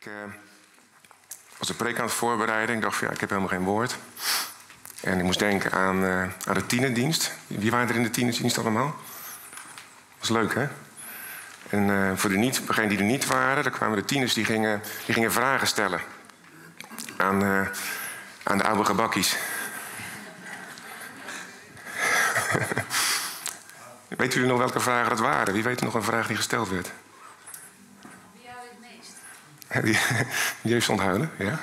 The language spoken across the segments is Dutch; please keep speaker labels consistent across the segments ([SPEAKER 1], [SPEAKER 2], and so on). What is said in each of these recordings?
[SPEAKER 1] Ik uh, was een preek aan het voorbereiden. Ik dacht van ja, ik heb helemaal geen woord. En ik moest denken aan, aan de tienerdienst. Wie waren er in de tienerdienst allemaal? was leuk, hè? En uh, voor de niet, degenen die er niet waren, dan kwamen de tieners die gingen, die gingen vragen stellen aan, aan de oude gebakkies. Weet jullie nog welke vragen dat waren? Wie weet nog een vraag die gesteld werd? Heeft onthouden, ja.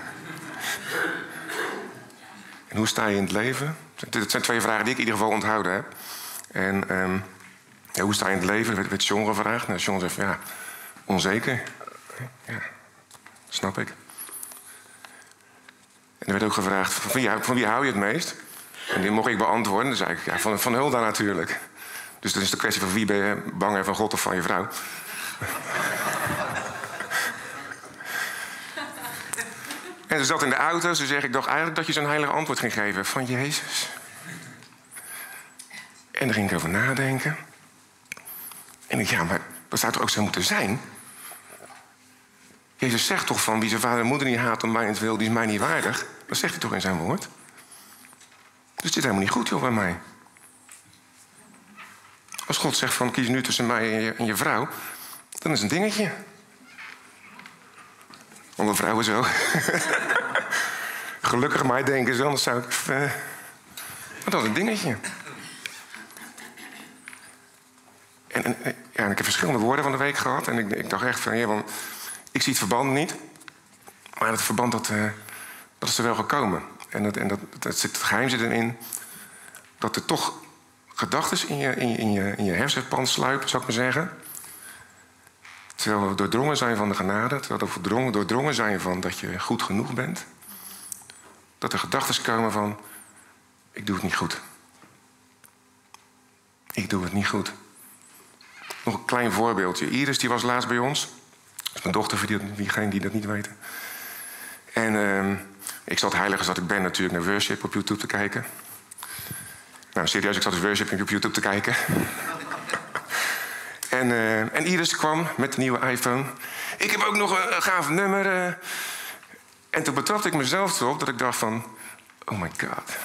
[SPEAKER 1] En hoe sta je in het leven? Dit zijn twee vragen die ik in ieder geval onthouden heb. En um, ja, hoe sta je in het leven? werd, werd John gevraagd. Nou, John zegt ja, onzeker. Ja, snap ik. En er werd ook gevraagd, van wie, van wie hou je het meest? En die mocht ik beantwoorden. Dan zei ik, ja, van, van Hulda natuurlijk. Dus dan is de kwestie van wie ben je banger van God of van je vrouw? En ze zat in de auto. Ze zegt, ik dacht eigenlijk dat je zo'n heilig antwoord ging geven. Van Jezus. En daar ging ik over nadenken. En ik ja, maar dat zou toch ook zo moeten zijn? Jezus zegt toch van wie zijn vader en moeder niet haat om mij het wil, die is mij niet waardig. Dat zegt hij toch in zijn woord? Dus het zit helemaal niet goed joh bij mij. Als God zegt van kies nu tussen mij en je, en je vrouw, dan is het een dingetje. Onder vrouwen zo. Gelukkig mij denken ze, anders zou ik. Uh, maar dat is een dingetje. En, en, ja, en ik heb verschillende woorden van de week gehad. En ik, ik dacht echt van, ja, want ik zie het verband niet. Maar het verband, dat, uh, dat is er wel gekomen. En, dat, en dat, dat zit, het geheim zit erin dat er toch gedachten in je, in, je, in, je, in je hersenpan sluipen, zou ik maar zeggen. Terwijl we doordrongen zijn van de genade, terwijl we doordrongen zijn van dat je goed genoeg bent. Dat er gedachten komen van, ik doe het niet goed. Ik doe het niet goed. Nog een klein voorbeeldje. Iris die was laatst bij ons. Dat is mijn dochter, voor diegenen die dat niet weten. En uh, ik zat heilig als dat ik ben natuurlijk naar worship op YouTube te kijken. Nou, serieus, ik zat dus worship op YouTube te kijken. En, uh, en Iris kwam met de nieuwe iPhone. Ik heb ook nog een, een gaaf nummer. Uh. En toen betrapte ik mezelf erop dat ik dacht van... Oh my god.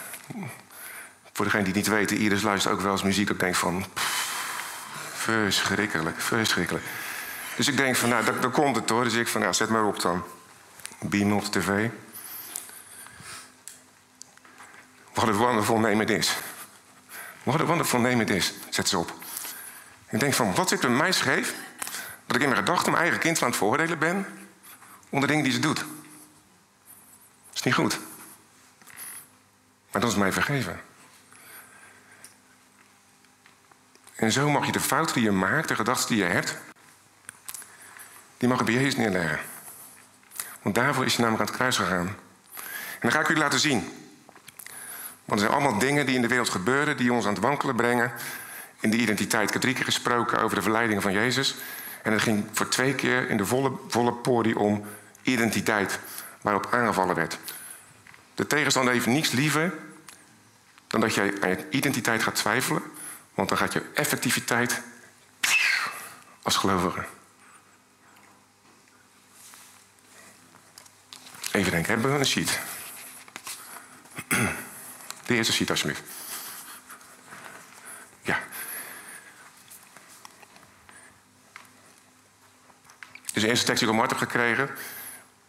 [SPEAKER 1] Voor degenen die niet weten, Iris luistert ook wel eens muziek. Ik denk van... Pff, verschrikkelijk, verschrikkelijk. Dus ik denk van, nou, dat, komt het hoor. Dus ik van, nou, zet maar op dan. Beam op tv. What a wonderful name it is. What a wonderful name it is. Zet ze op. Ik denk van, wat zit er mij scheef? Dat ik in mijn gedachten mijn eigen kind aan het veroordelen ben... onder dingen die ze doet. Dat is niet goed. Maar dat is mij vergeven. En zo mag je de fout die je maakt, de gedachten die je hebt... die mag je bij Jezus neerleggen. Want daarvoor is hij namelijk aan het kruis gegaan. En dan ga ik u laten zien... Want er zijn allemaal dingen die in de wereld gebeuren, die ons aan het wankelen brengen. In de identiteit. Ik heb drie keer gesproken over de verleidingen van Jezus. En het ging voor twee keer in de volle, volle pori om identiteit, waarop aangevallen werd. De tegenstander heeft niets liever dan dat jij aan je identiteit gaat twijfelen, want dan gaat je effectiviteit als gelovige. Even denken, hebben we een sheet? De eerste sheet, alsjeblieft. Dus de eerste tekst die ik heb gekregen,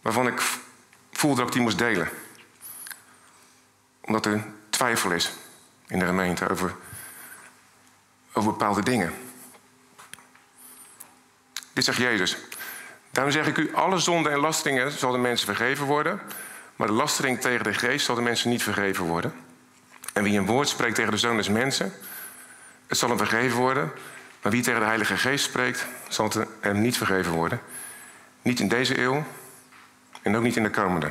[SPEAKER 1] waarvan ik voelde dat ik die moest delen. Omdat er twijfel is in de gemeente over, over bepaalde dingen. Dit zegt Jezus. Daarom zeg ik u, alle zonden en lasteringen zal de mensen vergeven worden. Maar de lastering tegen de geest zal de mensen niet vergeven worden. En wie een woord spreekt tegen de zoon des mensen, het zal hem vergeven worden. Maar wie tegen de Heilige Geest spreekt, zal het hem niet vergeven worden. Niet in deze eeuw en ook niet in de komende.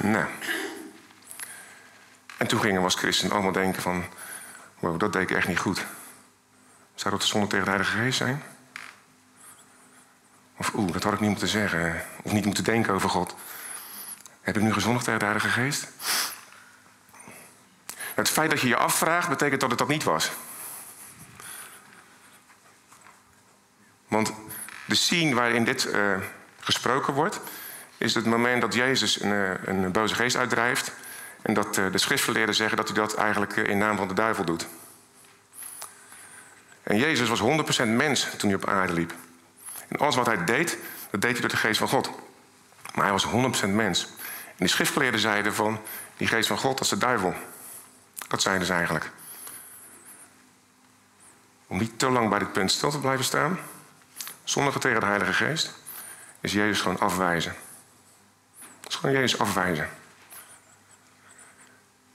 [SPEAKER 1] Nou. En toen gingen we als christen allemaal denken van... Wow, dat deed ik echt niet goed. Zou dat de zonde tegen de Heilige Geest zijn? Of oeh, dat had ik niet moeten zeggen. Of niet moeten denken over God. Heb ik nu gezondigd tegen de Heilige Geest? Het feit dat je je afvraagt, betekent dat het dat niet was. Want de scene waarin dit uh, gesproken wordt, is het moment dat Jezus een, eh, een boze geest uitdrijft. En dat de schriftverleerden zeggen dat hij dat eigenlijk in naam van de duivel doet. En Jezus was 100% mens toen hij op aarde liep. En alles wat hij deed, dat deed hij door de geest van God. Maar hij was 100% mens. En die schriftgeleerden zeiden van, die geest van God, dat is de duivel. Dat zeiden ze eigenlijk. Om niet te lang bij dit punt stil te blijven staan, zonder tegen de Heilige Geest, is Jezus gewoon afwijzen. Dat is gewoon Jezus afwijzen.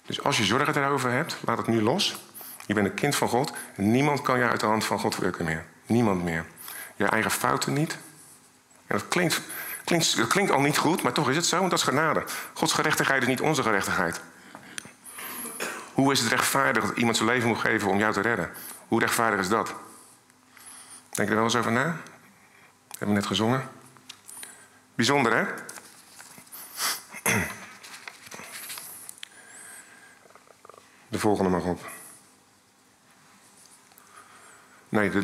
[SPEAKER 1] Dus als je zorgen daarover hebt, laat het nu los. Je bent een kind van God. Niemand kan je uit de hand van God rukken meer. Niemand meer. Je eigen fouten niet. En dat klinkt, klinkt, klinkt al niet goed, maar toch is het zo, want dat is genade. Gods gerechtigheid is niet onze gerechtigheid. Hoe is het rechtvaardig dat iemand zijn leven moet geven om jou te redden? Hoe rechtvaardig is dat? Denk er wel eens over na? Hebben net gezongen. Bijzonder, hè? De volgende mag op. Nee, de,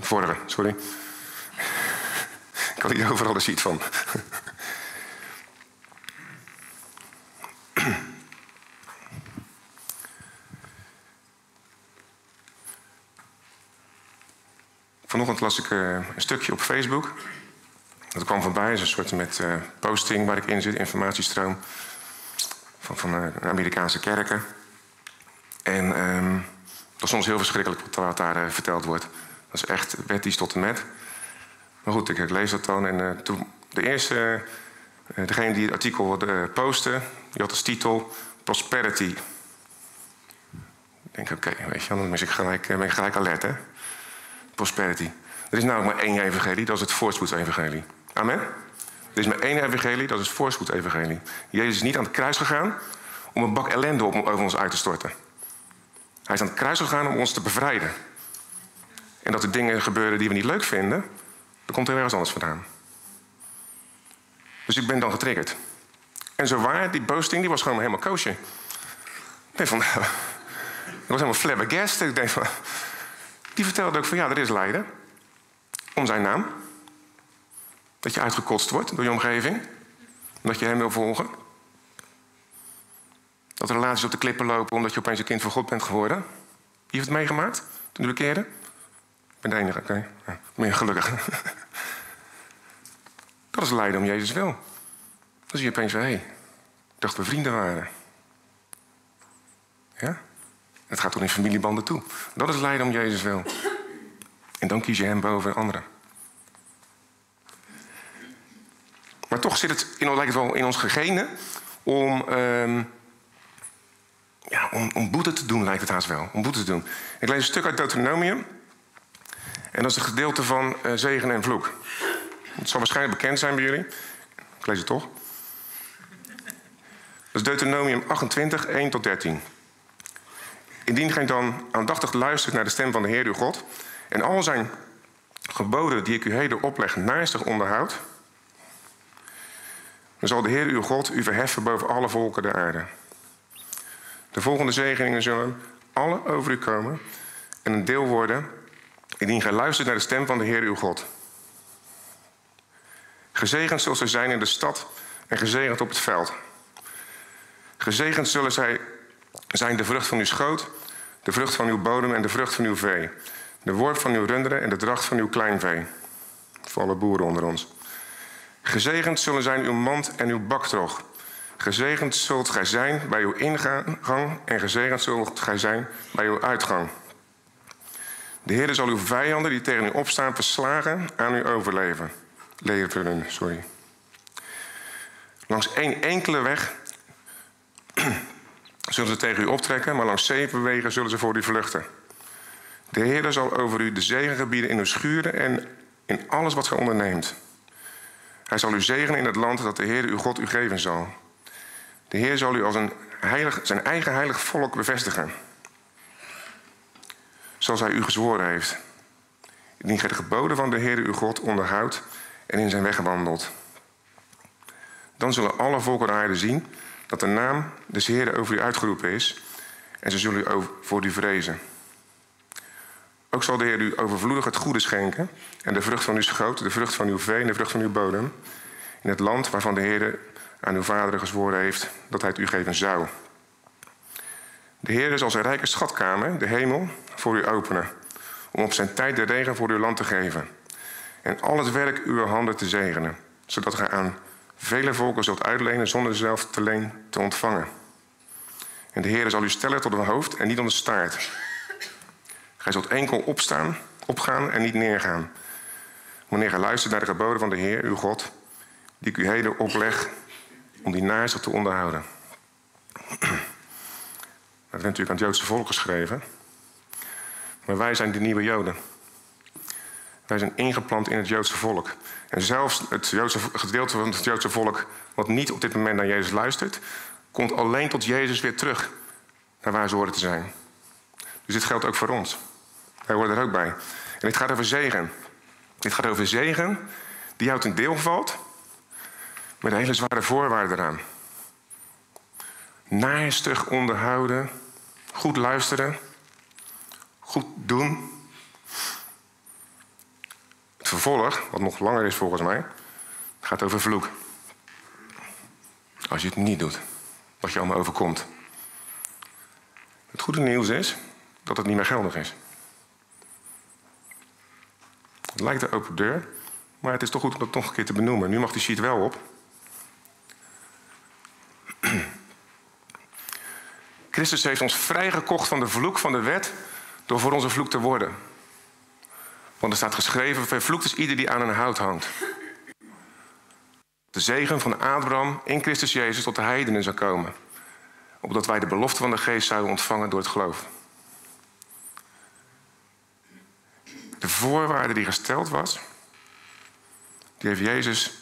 [SPEAKER 1] vorige, sorry. Ik had hier overal de sheet van. Las ik uh, een stukje op Facebook. Dat kwam voorbij, is een soort met uh, posting waar ik in zit, informatiestroom van, van uh, Amerikaanse kerken. En um, dat is soms heel verschrikkelijk wat daar verteld wordt. Dat is echt wettisch tot en met. Maar goed, ik, lees dat dan. En toen de eerste, degene die het artikel wilde posten, die had als titel Prosperity. Ik denk, oké, okay, weet je, dan ben ik gelijk, ben ik gelijk alert, hè? prosperity. Er is namelijk maar één evangelie, dat is het voorspoedsevangelie. Amen? Er is maar één evangelie, dat is het voorspoedsevangelie. Jezus is niet aan het kruis gegaan om een bak ellende over ons uit te storten. Hij is aan het kruis gegaan om ons te bevrijden. En dat er dingen gebeuren die we niet leuk vinden, dan komt er ergens anders vandaan. Dus ik ben dan getriggerd. En zo waar, die boasting die was gewoon helemaal koosje. Ik denk van, ik was helemaal flabbergasted. Ik denk van, die vertelde ook van ja, er is lijden. Om zijn naam. Dat je uitgekotst wordt door je omgeving. Omdat je hem wil volgen. Dat relaties op de klippen lopen omdat je opeens een kind van God bent geworden. Wie heeft het meegemaakt toen u bekeerde? Ik ben de enige, oké. Je gelukkig. dat is lijden om Jezus wil. Dan zie je opeens hé, hey, ik dacht we vrienden waren. Ja? Het gaat toch in familiebanden toe. Dat is lijden om Jezus wil. En dan kies je hem boven anderen. Maar toch zit het, in, lijkt het in ons gegenen om, um, ja, om, om boete te doen, lijkt het haast wel. Om boete te doen. Ik lees een stuk uit Deuteronomium. En dat is een gedeelte van uh, zegen en vloek. Het zal waarschijnlijk bekend zijn bij jullie. Ik lees het toch. Dat is Deuteronomium 28, 1 tot 13. Indien gij dan aandachtig luistert naar de stem van de Heer uw God en al zijn geboden die ik u heden opleg naastig onderhoudt, dan zal de Heer uw God u verheffen boven alle volken der aarde. De volgende zegeningen zullen alle over u komen en een deel worden indien gij luistert naar de stem van de Heer uw God. Gezegend zullen zij zijn in de stad en gezegend op het veld. Gezegend zullen zij zijn de vrucht van uw schoot, de vrucht van uw bodem en de vrucht van uw vee. De worp van uw runderen en de dracht van uw kleinvee. Voor alle boeren onder ons. Gezegend zullen zijn uw mand en uw baktrog. Gezegend zult gij zijn bij uw ingang en gezegend zult gij zijn bij uw uitgang. De Heer zal uw vijanden die tegen u opstaan verslagen aan u overleven. Leveren, sorry. Langs één enkele weg zullen ze tegen u optrekken, maar langs zeven wegen zullen ze voor u vluchten. De Heer zal over u de zegen gebieden in uw schuren en in alles wat gij onderneemt. Hij zal u zegenen in het land dat de Heer uw God u geven zal. De Heer zal u als een heilig, zijn eigen heilig volk bevestigen. Zoals hij u gezworen heeft. Indien gij de geboden van de Heer uw God onderhoudt en in zijn weg wandelt. Dan zullen alle volken aarde zien dat de naam des Heeren over u uitgeroepen is en ze zullen u voor u vrezen. Ook zal de Heer u overvloedig het goede schenken en de vrucht van uw schoot, de vrucht van uw vee en de vrucht van uw bodem, in het land waarvan de Heer aan uw vaderen gezworen heeft dat hij het u geven zou. De Heer zal zijn rijke schatkamer, de hemel, voor u openen, om op zijn tijd de regen voor uw land te geven en al het werk uw handen te zegenen, zodat gij aan vele volken zult uitlenen zonder zelf te leen te ontvangen. En de Heer zal u stellen tot een hoofd en niet om de staart. Gij zult enkel opstaan, opgaan en niet neergaan. Wanneer gij luistert naar de geboden van de Heer, uw God, die ik u heden opleg om die naast te onderhouden. Dat werd natuurlijk aan het Joodse volk geschreven. Maar wij zijn de nieuwe Joden. Wij zijn ingeplant in het Joodse volk. En zelfs het Joodse, gedeelte van het Joodse volk, wat niet op dit moment naar Jezus luistert, komt alleen tot Jezus weer terug naar waar ze horen te zijn. Dus dit geldt ook voor ons. Wij horen er ook bij. En dit gaat over zegen. Dit gaat over zegen die jou ten deel valt, met een hele zware voorwaarden eraan. Naastig onderhouden, goed luisteren, goed doen. Het vervolg, wat nog langer is volgens mij, gaat over vloek. Als je het niet doet, wat je allemaal overkomt. Het goede nieuws is dat het niet meer geldig is. Het lijkt een open deur, maar het is toch goed om dat nog een keer te benoemen. Nu mag die sheet wel op. Christus heeft ons vrijgekocht van de vloek van de wet door voor onze vloek te worden. Want er staat geschreven: vervloekt is ieder die aan een hout hangt. De zegen van Abraham in Christus Jezus tot de heidenen zou komen. Opdat wij de belofte van de geest zouden ontvangen door het geloof. De voorwaarde die gesteld was, die heeft Jezus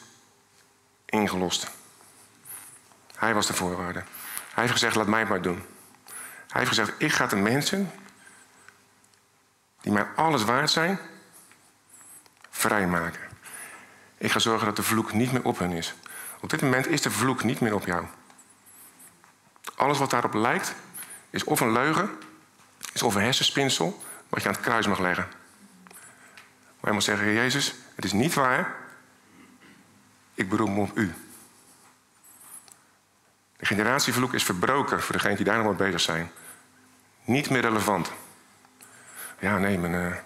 [SPEAKER 1] ingelost. Hij was de voorwaarde. Hij heeft gezegd, laat mij het maar doen. Hij heeft gezegd, ik ga de mensen die mij alles waard zijn, vrijmaken. Ik ga zorgen dat de vloek niet meer op hen is. Op dit moment is de vloek niet meer op jou. Alles wat daarop lijkt, is of een leugen, is of een hersenspinsel, wat je aan het kruis mag leggen. Maar je moet zeggen, Jezus, het is niet waar. Ik beroep me op u. De generatievloek is verbroken voor degenen die daar nog mee bezig zijn. Niet meer relevant. Ja, nee, mijn, uh,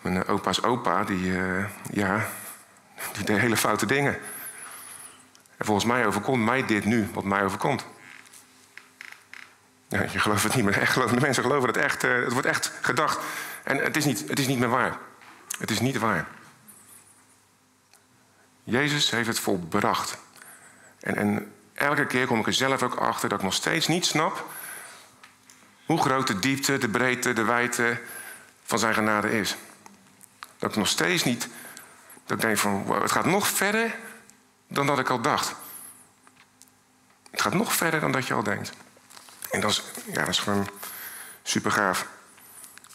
[SPEAKER 1] mijn opa's opa, die, uh, ja, die deed hele foute dingen. En volgens mij overkomt mij dit nu, wat mij overkomt. Ja, je gelooft het niet meer. Echt, de mensen geloven het echt. Het wordt echt gedacht. En het is, niet, het is niet meer waar. Het is niet waar. Jezus heeft het volbracht. En, en elke keer kom ik er zelf ook achter dat ik nog steeds niet snap hoe groot de diepte, de breedte, de wijdte van zijn genade is. Dat ik nog steeds niet, dat ik denk van, het gaat nog verder dan dat ik al dacht. Het gaat nog verder dan dat je al denkt. En dat is, ja, dat is gewoon super gaaf.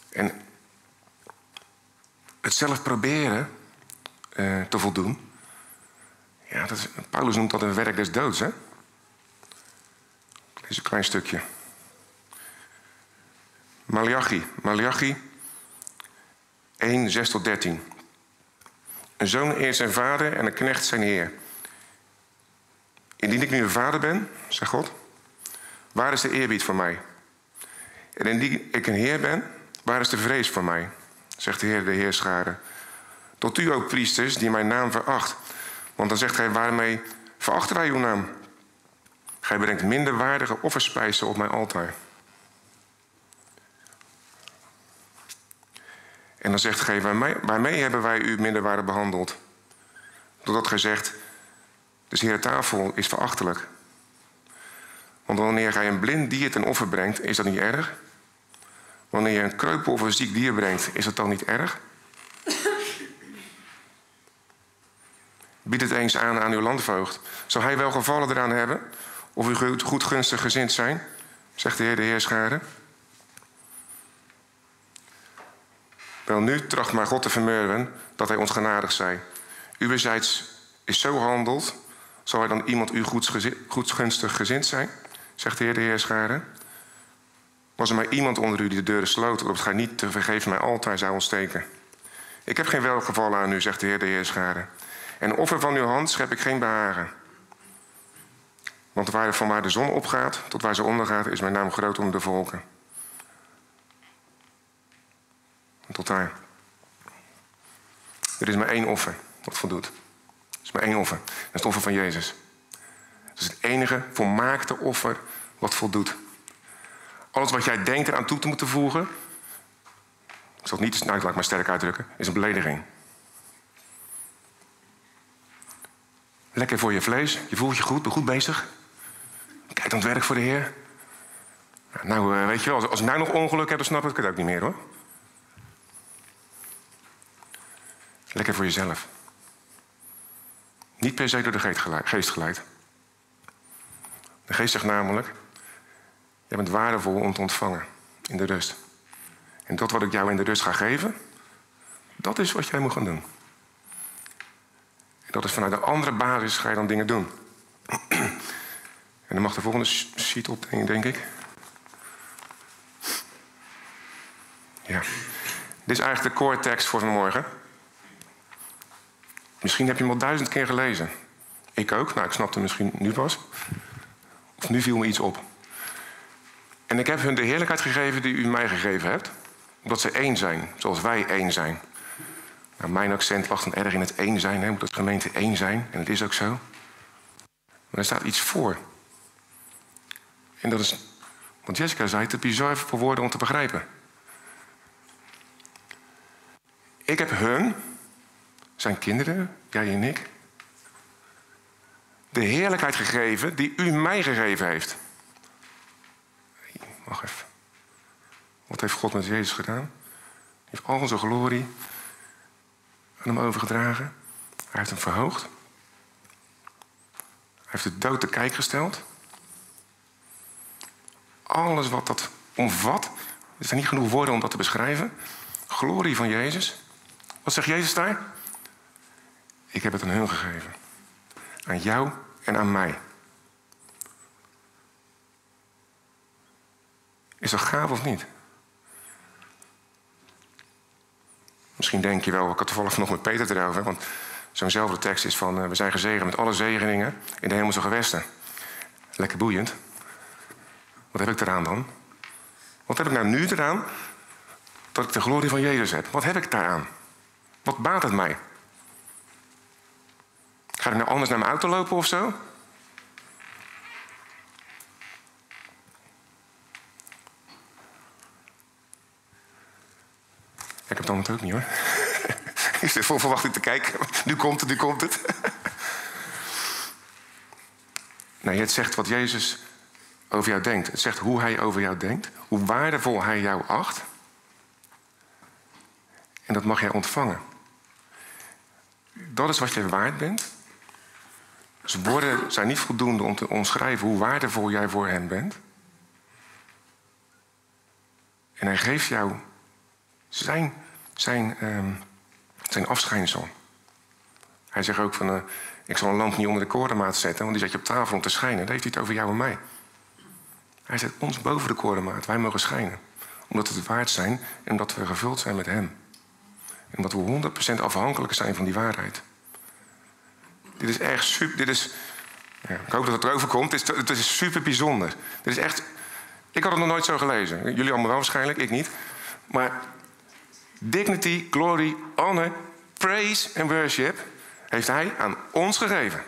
[SPEAKER 1] En het zelf proberen uh, te voldoen, ja, dat is, Paulus noemt dat een werk des doods. Hè? Lees een klein stukje. Malachi, Malachi 1, 6 tot 13. Een zoon eert zijn vader en een knecht zijn heer. Indien ik nu een vader ben, zegt God, waar is de eerbied voor mij? En indien ik een heer ben, waar is de vrees voor mij? Zegt de Heer de Heerschade. Tot u ook, priesters, die mijn naam veracht. Want dan zegt gij, waarmee verachten wij uw naam? Gij brengt minderwaardige offerspijzen op mijn altaar. En dan zegt gij, waarmee, waarmee hebben wij u minderwaardig behandeld? Doordat gij zegt, de Heer tafel is verachtelijk. Want wanneer gij een blind dier ten offer brengt, is dat niet erg? Wanneer je een kreupel of een ziek dier brengt, is dat dan niet erg? Bied het eens aan aan uw landvoogd. Zou hij wel gevallen eraan hebben? Of u goed gunstig gezind zijn? Zegt de Heer de Heerschade. Wel nu tracht maar God te vermurwen dat hij ons genadig zij. Uwerzijds is zo handeld, zal hij dan iemand u goedsgunstig gezind zijn? Zegt de Heer de Heerschade. Was er maar iemand onder u die de deuren sloot, opdat gij niet te vergeven mij altijd zou ontsteken. Ik heb geen welgevallen aan u, zegt de Heer de Heerscharen. En offer van uw hand schep ik geen behagen. Want waar, van waar de zon opgaat tot waar ze ondergaat, is mijn naam groot onder de volken. Tot daar. Er is maar één offer dat voldoet. Er is maar één offer. Dat is het offer van Jezus. Dat is het enige volmaakte offer wat voldoet. Alles wat jij denkt eraan toe te moeten voegen, ik zal het niet, nou, laat ik maar sterk uitdrukken, is een belediging. Lekker voor je vlees, je voelt je goed, ben goed bezig. Kijk dan het werk voor de Heer. Nou, eh, weet je wel, als ik nou nog ongeluk heb, dan snap ik het ook niet meer hoor. Lekker voor jezelf. Niet per se door de geest geleid. De geest zegt namelijk: Je bent waardevol om te ontvangen in de rust. En dat wat ik jou in de rust ga geven, dat is wat jij moet gaan doen. En dat is vanuit een andere basis ga je dan dingen doen. En dan mag de volgende sheet op, denk ik. Ja. Dit is eigenlijk de core voor vanmorgen. Misschien heb je hem al duizend keer gelezen. Ik ook. Nou, ik snapte misschien nu pas. Of nu viel me iets op. En ik heb hun de heerlijkheid gegeven die u mij gegeven hebt. Omdat ze één zijn, zoals wij één zijn. Nou, mijn accent lag dan erg in het één zijn. Hè? Moet het gemeente één zijn. En het is ook zo. Maar er staat iets voor. En dat is, want Jessica zei, te bizar voor woorden om te begrijpen. Ik heb hun, zijn kinderen, jij en ik, de heerlijkheid gegeven die u mij gegeven heeft. Wacht even. Wat heeft God met Jezus gedaan? Hij heeft al onze glorie aan hem overgedragen. Hij heeft hem verhoogd. Hij heeft de dood te kijk gesteld. Alles wat dat omvat. Er zijn niet genoeg woorden om dat te beschrijven. Glorie van Jezus. Wat zegt Jezus daar? Ik heb het aan hun gegeven. Aan jou en aan mij. Is dat gaaf of niet? Misschien denk je wel, ik had toevallig nog met Peter erover, want zo'nzelfde tekst is van, uh, we zijn gezegend met alle zegeningen in de hemelse gewesten. Lekker boeiend. Wat heb ik eraan dan? Wat heb ik nou nu eraan dat ik de glorie van Jezus heb? Wat heb ik daaraan? Wat baat het mij? Ga ik nou anders naar mijn auto lopen of zo? Ik heb het ook niet hoor. Ik zit vol verwachting te kijken. Nu komt het, nu komt het. Nee, het zegt wat Jezus over jou denkt. Het zegt hoe hij over jou denkt. Hoe waardevol hij jou acht. En dat mag jij ontvangen. Dat is wat je waard bent. Dus woorden zijn niet voldoende om te omschrijven hoe waardevol jij voor hem bent. En hij geeft jou zijn, zijn, um, zijn afschijnsel. Hij zegt ook van, uh, ik zal een lamp niet onder de korenmaat zetten, want die zet je op tafel om te schijnen. Dan heeft hij het over jou en mij. Hij zet ons boven de korenmaat. Wij mogen schijnen. Omdat we het waard zijn en omdat we gevuld zijn met hem. En omdat we 100% afhankelijk zijn van die waarheid. Dit is echt super. Dit is, ja, ik hoop dat het erover komt. Het is, het is super bijzonder. Dit is echt. Ik had het nog nooit zo gelezen. Jullie allemaal wel waarschijnlijk, ik niet. Maar dignity, glory, honor, praise en worship heeft hij aan ons gegeven.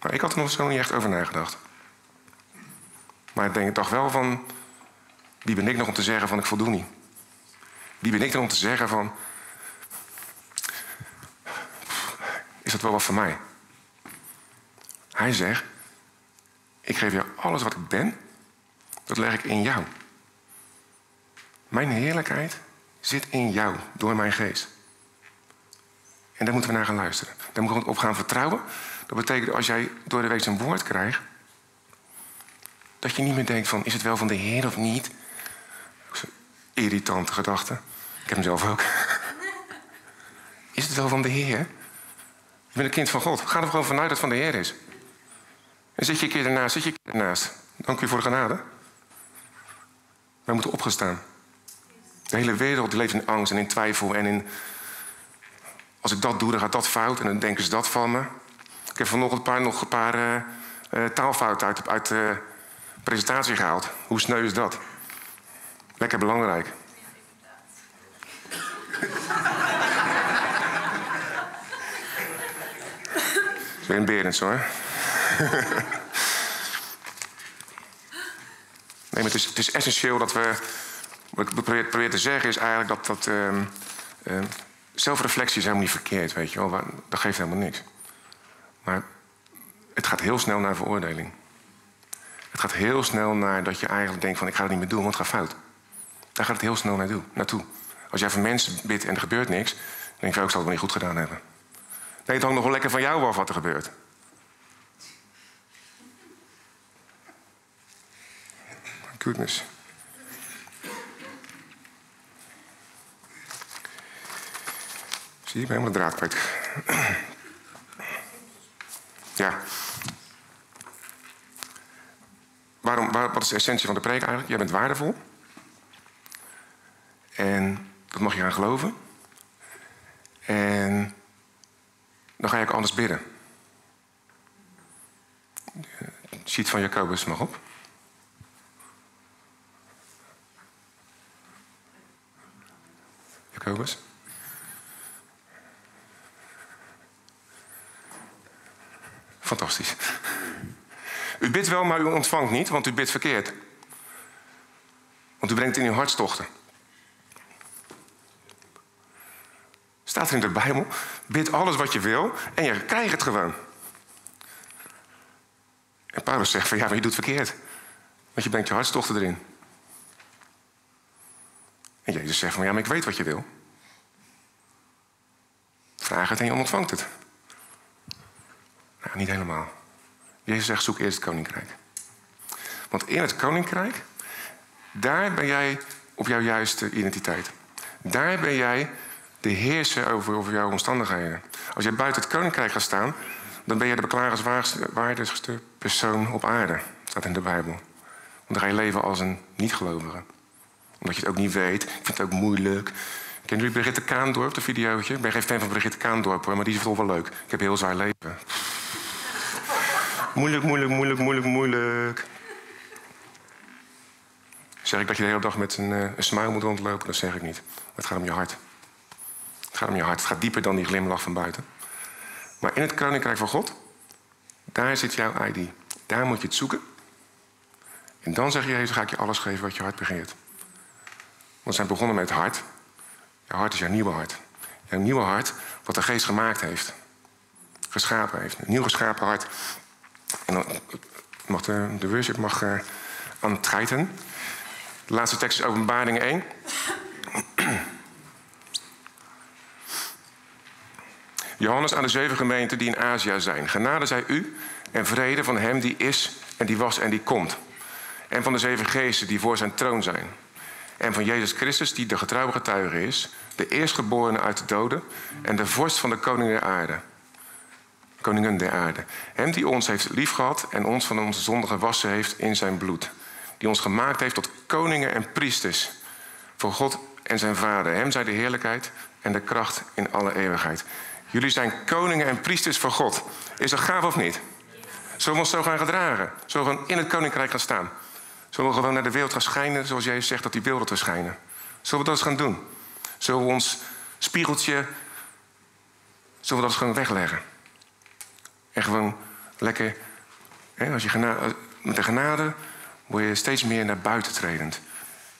[SPEAKER 1] Maar ik had er nog zo niet echt over nagedacht. Maar ik denk, dacht wel van... Wie ben ik nog om te zeggen van ik voldoe niet? Wie ben ik dan om te zeggen van... Is dat wel wat voor mij? Hij zegt... Ik geef jou alles wat ik ben. Dat leg ik in jou. Mijn heerlijkheid zit in jou door mijn geest. En daar moeten we naar gaan luisteren. Daar moeten we op gaan vertrouwen. Dat betekent als jij door de week een woord krijgt, dat je niet meer denkt van is het wel van de Heer of niet? Irritante gedachte. Ik heb hem zelf ook. Is het wel van de Heer? Je bent een kind van God. Ga er gewoon vanuit dat het van de Heer is. En zit je een keer ernaast, zit je een keer ernaast. Dank u voor de genade. Wij moeten opgestaan. De hele wereld leeft in angst en in twijfel en in... Als ik dat doe, dan gaat dat fout en dan denken ze dat van me. Ik heb vanochtend een paar, nog een paar uh, taalfouten uit, uit de presentatie gehaald. Hoe sneu is dat? Lekker belangrijk. Het is weer een hoor. nee, maar het is, het is essentieel dat we. Wat ik probeer, te zeggen is eigenlijk dat. dat um, um, zelfreflectie is helemaal niet verkeerd, weet je wel. Dat geeft helemaal niks. Maar het gaat heel snel naar veroordeling. Het gaat heel snel naar dat je eigenlijk denkt van ik ga het niet meer doen, want het gaat fout. Daar gaat het heel snel naartoe. Als jij voor mensen bidt en er gebeurt niks, dan denk je ook, ik zal het wel niet goed gedaan hebben. Nee, het hangt nog wel lekker van jou af wat er gebeurt. Goodness. Zie je, ik ben helemaal de draad kwijt. Ja. Waarom, waar, wat is de essentie van de preek eigenlijk? Jij bent waardevol. En dat mag je gaan geloven. En dan ga je ook anders bidden. Ziet van Jacobus mag op. Jacobus. Fantastisch. U bidt wel, maar u ontvangt niet, want u bidt verkeerd. Want u brengt in uw hartstochten. Staat er in de Bijbel. Bid alles wat je wil en je krijgt het gewoon. En Paulus zegt van ja, maar je doet verkeerd. Want je brengt je hartstochten erin. En Jezus zegt van ja, maar ik weet wat je wil. Vraag het en je ontvangt het. Nou, niet helemaal. Jezus zegt zoek eerst het koninkrijk. Want in het koninkrijk, daar ben jij op jouw juiste identiteit. Daar ben jij de heerser over, over jouw omstandigheden. Als jij buiten het koninkrijk gaat staan, dan ben je de beklagenswaardigste persoon op aarde. staat in de Bijbel. Want dan ga je leven als een niet-gelovige. Omdat je het ook niet weet. Ik vind het ook moeilijk. Kennen jullie Brigitte Kaandorp, de videootje? Ik ben geen fan van Brigitte Kaandorp, maar die is toch wel leuk. Ik heb een heel zwaar leven. Moeilijk, moeilijk, moeilijk, moeilijk, moeilijk. Zeg ik dat je de hele dag met een, uh, een smile moet rondlopen? Dat zeg ik niet. Het gaat om je hart. Het gaat om je hart. Het gaat dieper dan die glimlach van buiten. Maar in het koninkrijk van God, daar zit jouw ID. Daar moet je het zoeken. En dan zeg je, Jezus, ga ik je alles geven wat je hart begeert. Want we zijn begonnen met het hart. Jouw hart is jouw nieuwe hart. Jouw nieuwe hart, wat de geest gemaakt heeft. Geschapen heeft. Een nieuw geschapen hart. En mag de, de worship mag, uh, aan het treiten. De laatste tekst is openbaring 1. Johannes aan de zeven gemeenten die in Azië zijn. Genade zij u en vrede van hem die is en die was en die komt. En van de zeven geesten die voor zijn troon zijn. En van Jezus Christus die de getrouwe getuige is. De eerstgeborene uit de doden en de vorst van de koning der aarde. Koningen der aarde. Hem die ons heeft liefgehad en ons van onze zonde gewassen heeft in zijn bloed. Die ons gemaakt heeft tot koningen en priesters. Voor God en zijn Vader. Hem zij de heerlijkheid en de kracht in alle eeuwigheid. Jullie zijn koningen en priesters van God. Is dat gaaf of niet? Zullen we ons zo gaan gedragen? Zullen we in het koninkrijk gaan staan? Zullen we gewoon naar de wereld gaan schijnen zoals Jezus zegt dat wil dat we schijnen? Zullen we dat eens gaan doen? Zullen we ons spiegeltje, zullen we dat eens gewoon wegleggen? En gewoon lekker, hè, als je genade, met de genade word je steeds meer naar buiten tredend.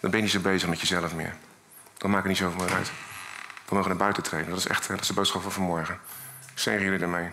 [SPEAKER 1] Dan ben je niet zo bezig met jezelf meer. Dan maakt het niet zoveel meer uit. We mogen naar buiten treden. Dat is echt is de boodschap van vanmorgen. Zeg jullie ermee.